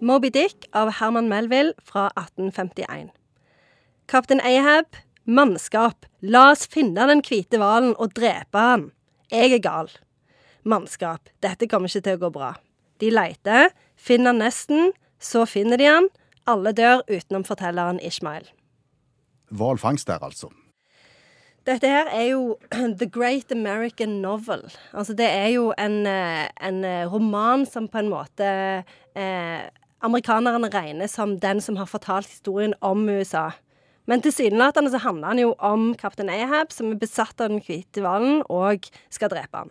Moby Dick av Herman Melville fra 1851. Kaptein Ahab, mannskap, la oss finne den hvite hvalen og drepe han. Jeg er gal. Mannskap, dette kommer ikke til å gå bra. De leiter, finner nesten, så finner de han. Alle dør utenom fortelleren Ishmael. Hvalfangst der, altså. Dette her er jo The Great American Novel. Altså det er jo en, eh, en eh, roman som på en måte eh, amerikanerne regner som den som har fortalt historien om USA. Men tilsynelatende så handler han jo om kaptein Ahab, som er besatt av den hvite hvalen og skal drepe han.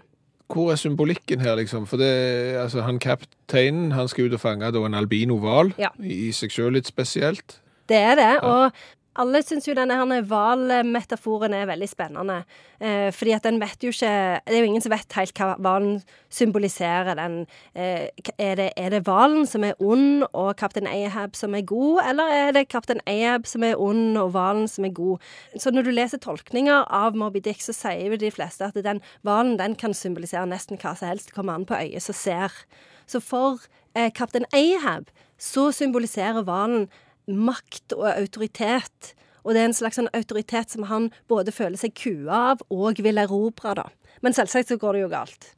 Hvor er symbolikken her, liksom? For det, altså, han kapteinen han skal ut og fange da, en albino-hval, Ja. i seg sjøl litt spesielt. Det er det. Og alle syns jo denne hvalmetaforen er veldig spennende. Eh, fordi at den vet jo ikke Det er jo ingen som vet helt hva hvalen symboliserer. Den, eh, er det hvalen som er ond, og kaptein Ahab som er god, eller er det kaptein Ahab som er ond, og hvalen som er god? Så når du leser tolkninger av Moby Dick, så sier jo de fleste at den hvalen den kan symbolisere nesten hva som helst. Kommer an på øyet som ser. Så for eh, kaptein Ahab så symboliserer hvalen makt og autoritet. Og det er en slags sånn autoritet som han både føler seg kua av og vil erobre, da. Men selvsagt så går det jo galt.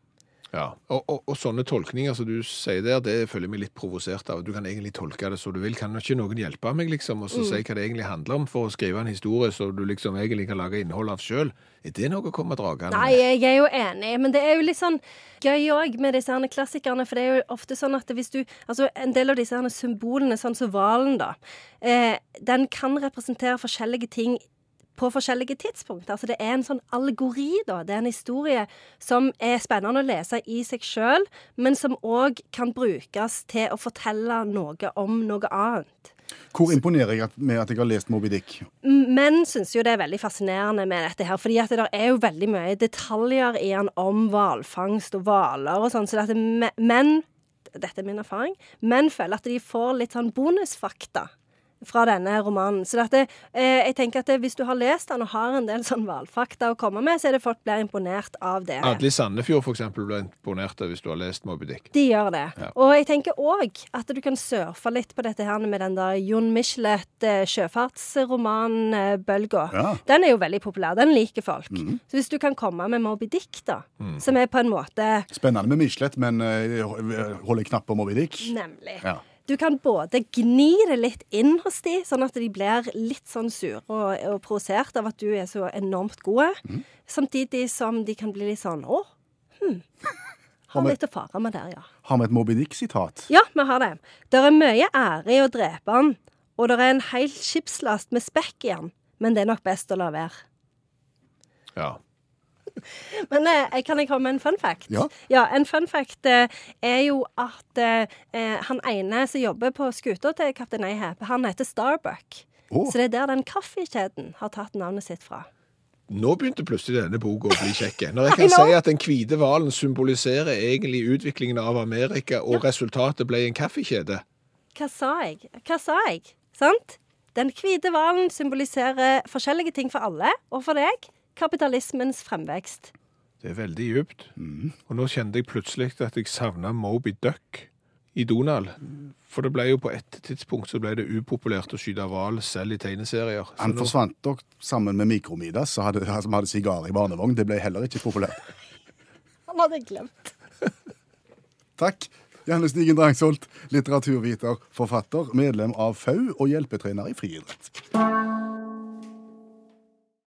Ja, og, og, og sånne tolkninger som du sier der, det føler jeg meg litt provosert av. Du kan egentlig tolke det som du vil. Kan ikke noen hjelpe meg, liksom, og så si hva det egentlig handler om, for å skrive en historie som du liksom egentlig kan lage innhold av sjøl? Er det noe å komme dragende Nei, jeg er jo enig, men det er jo litt sånn gøy òg med disse her klassikerne. For det er jo ofte sånn at hvis du Altså, en del av disse her symbolene, sånn som hvalen, da, eh, den kan representere forskjellige ting på forskjellige tidspunkt. Altså Det er en sånn allegori, da. Det er en historie som er spennende å lese i seg sjøl, men som òg kan brukes til å fortelle noe om noe annet. Hvor imponerer jeg med at jeg har lest Moby Dick? Menn syns jo det er veldig fascinerende med dette her, fordi at det er jo veldig mye detaljer i han om hvalfangst og hvaler og sånn, så dette menn Dette er min erfaring. Menn føler at de får litt sånn bonusfakta fra denne romanen. Så dette, eh, jeg tenker at det, hvis du har lest den og har en del sånn valfakta å komme med, så er det folk blir imponert av det. Adli Sandefjord, for eksempel, ble imponert av hvis du har lest Moby Dick. De gjør det. Ja. Og jeg tenker òg at du kan surfe litt på dette her med den der Jon Michelet, sjøfartsromanen sjøfartsromanbølga. Ja. Den er jo veldig populær. Den liker folk. Så hvis du kan komme med Moby Dick, da, som er på en måte Spennende med Michelet, men eh, holder knapp på Moby Dick. Nemlig. Ja. Du kan både gni det litt inn hos de, sånn at de blir litt sånn sure og, og provosert av at du er så enormt gode, samtidig som de kan bli litt sånn å, hm. Har Har vi- litt å fare med der, ja. Har vi et Moby Dick-sitat? Ja, vi har det. Det er mye ære i å drepe han, og det er en hel skipslast med spekk i han, men det er nok best å la være. Ja. Men eh, kan jeg komme med en fun fact? Ja. En fun fact eh, er jo at eh, eh, han ene som jobber på skuta til kaptein Ahab, han heter Starbuck. Oh. Så det er der den kaffekjeden har tatt navnet sitt fra. Nå begynte plutselig denne boka å bli kjekk. Når jeg kan si at den hvite hvalen symboliserer egentlig utviklingen av Amerika, og resultatet ble en kaffekjede. Hva sa jeg? Hva sa jeg? Sant? Den hvite hvalen symboliserer forskjellige ting for alle, og for deg kapitalismens fremvekst. Det er veldig djupt. Og nå kjente jeg plutselig at jeg savna Moby Duck i Donald. For det ble jo på et tidspunkt så ble det upopulært å skyte hval selv i tegneserier. Så Han forsvant nok sammen med Mikromidas, som hadde, som hadde sigar i barnevogn. Det ble heller ikke populært. Han hadde glemt. Takk. Janne Stigen Drangsholt, litteraturviter, forfatter, medlem av FAU og hjelpetrener i friidrett.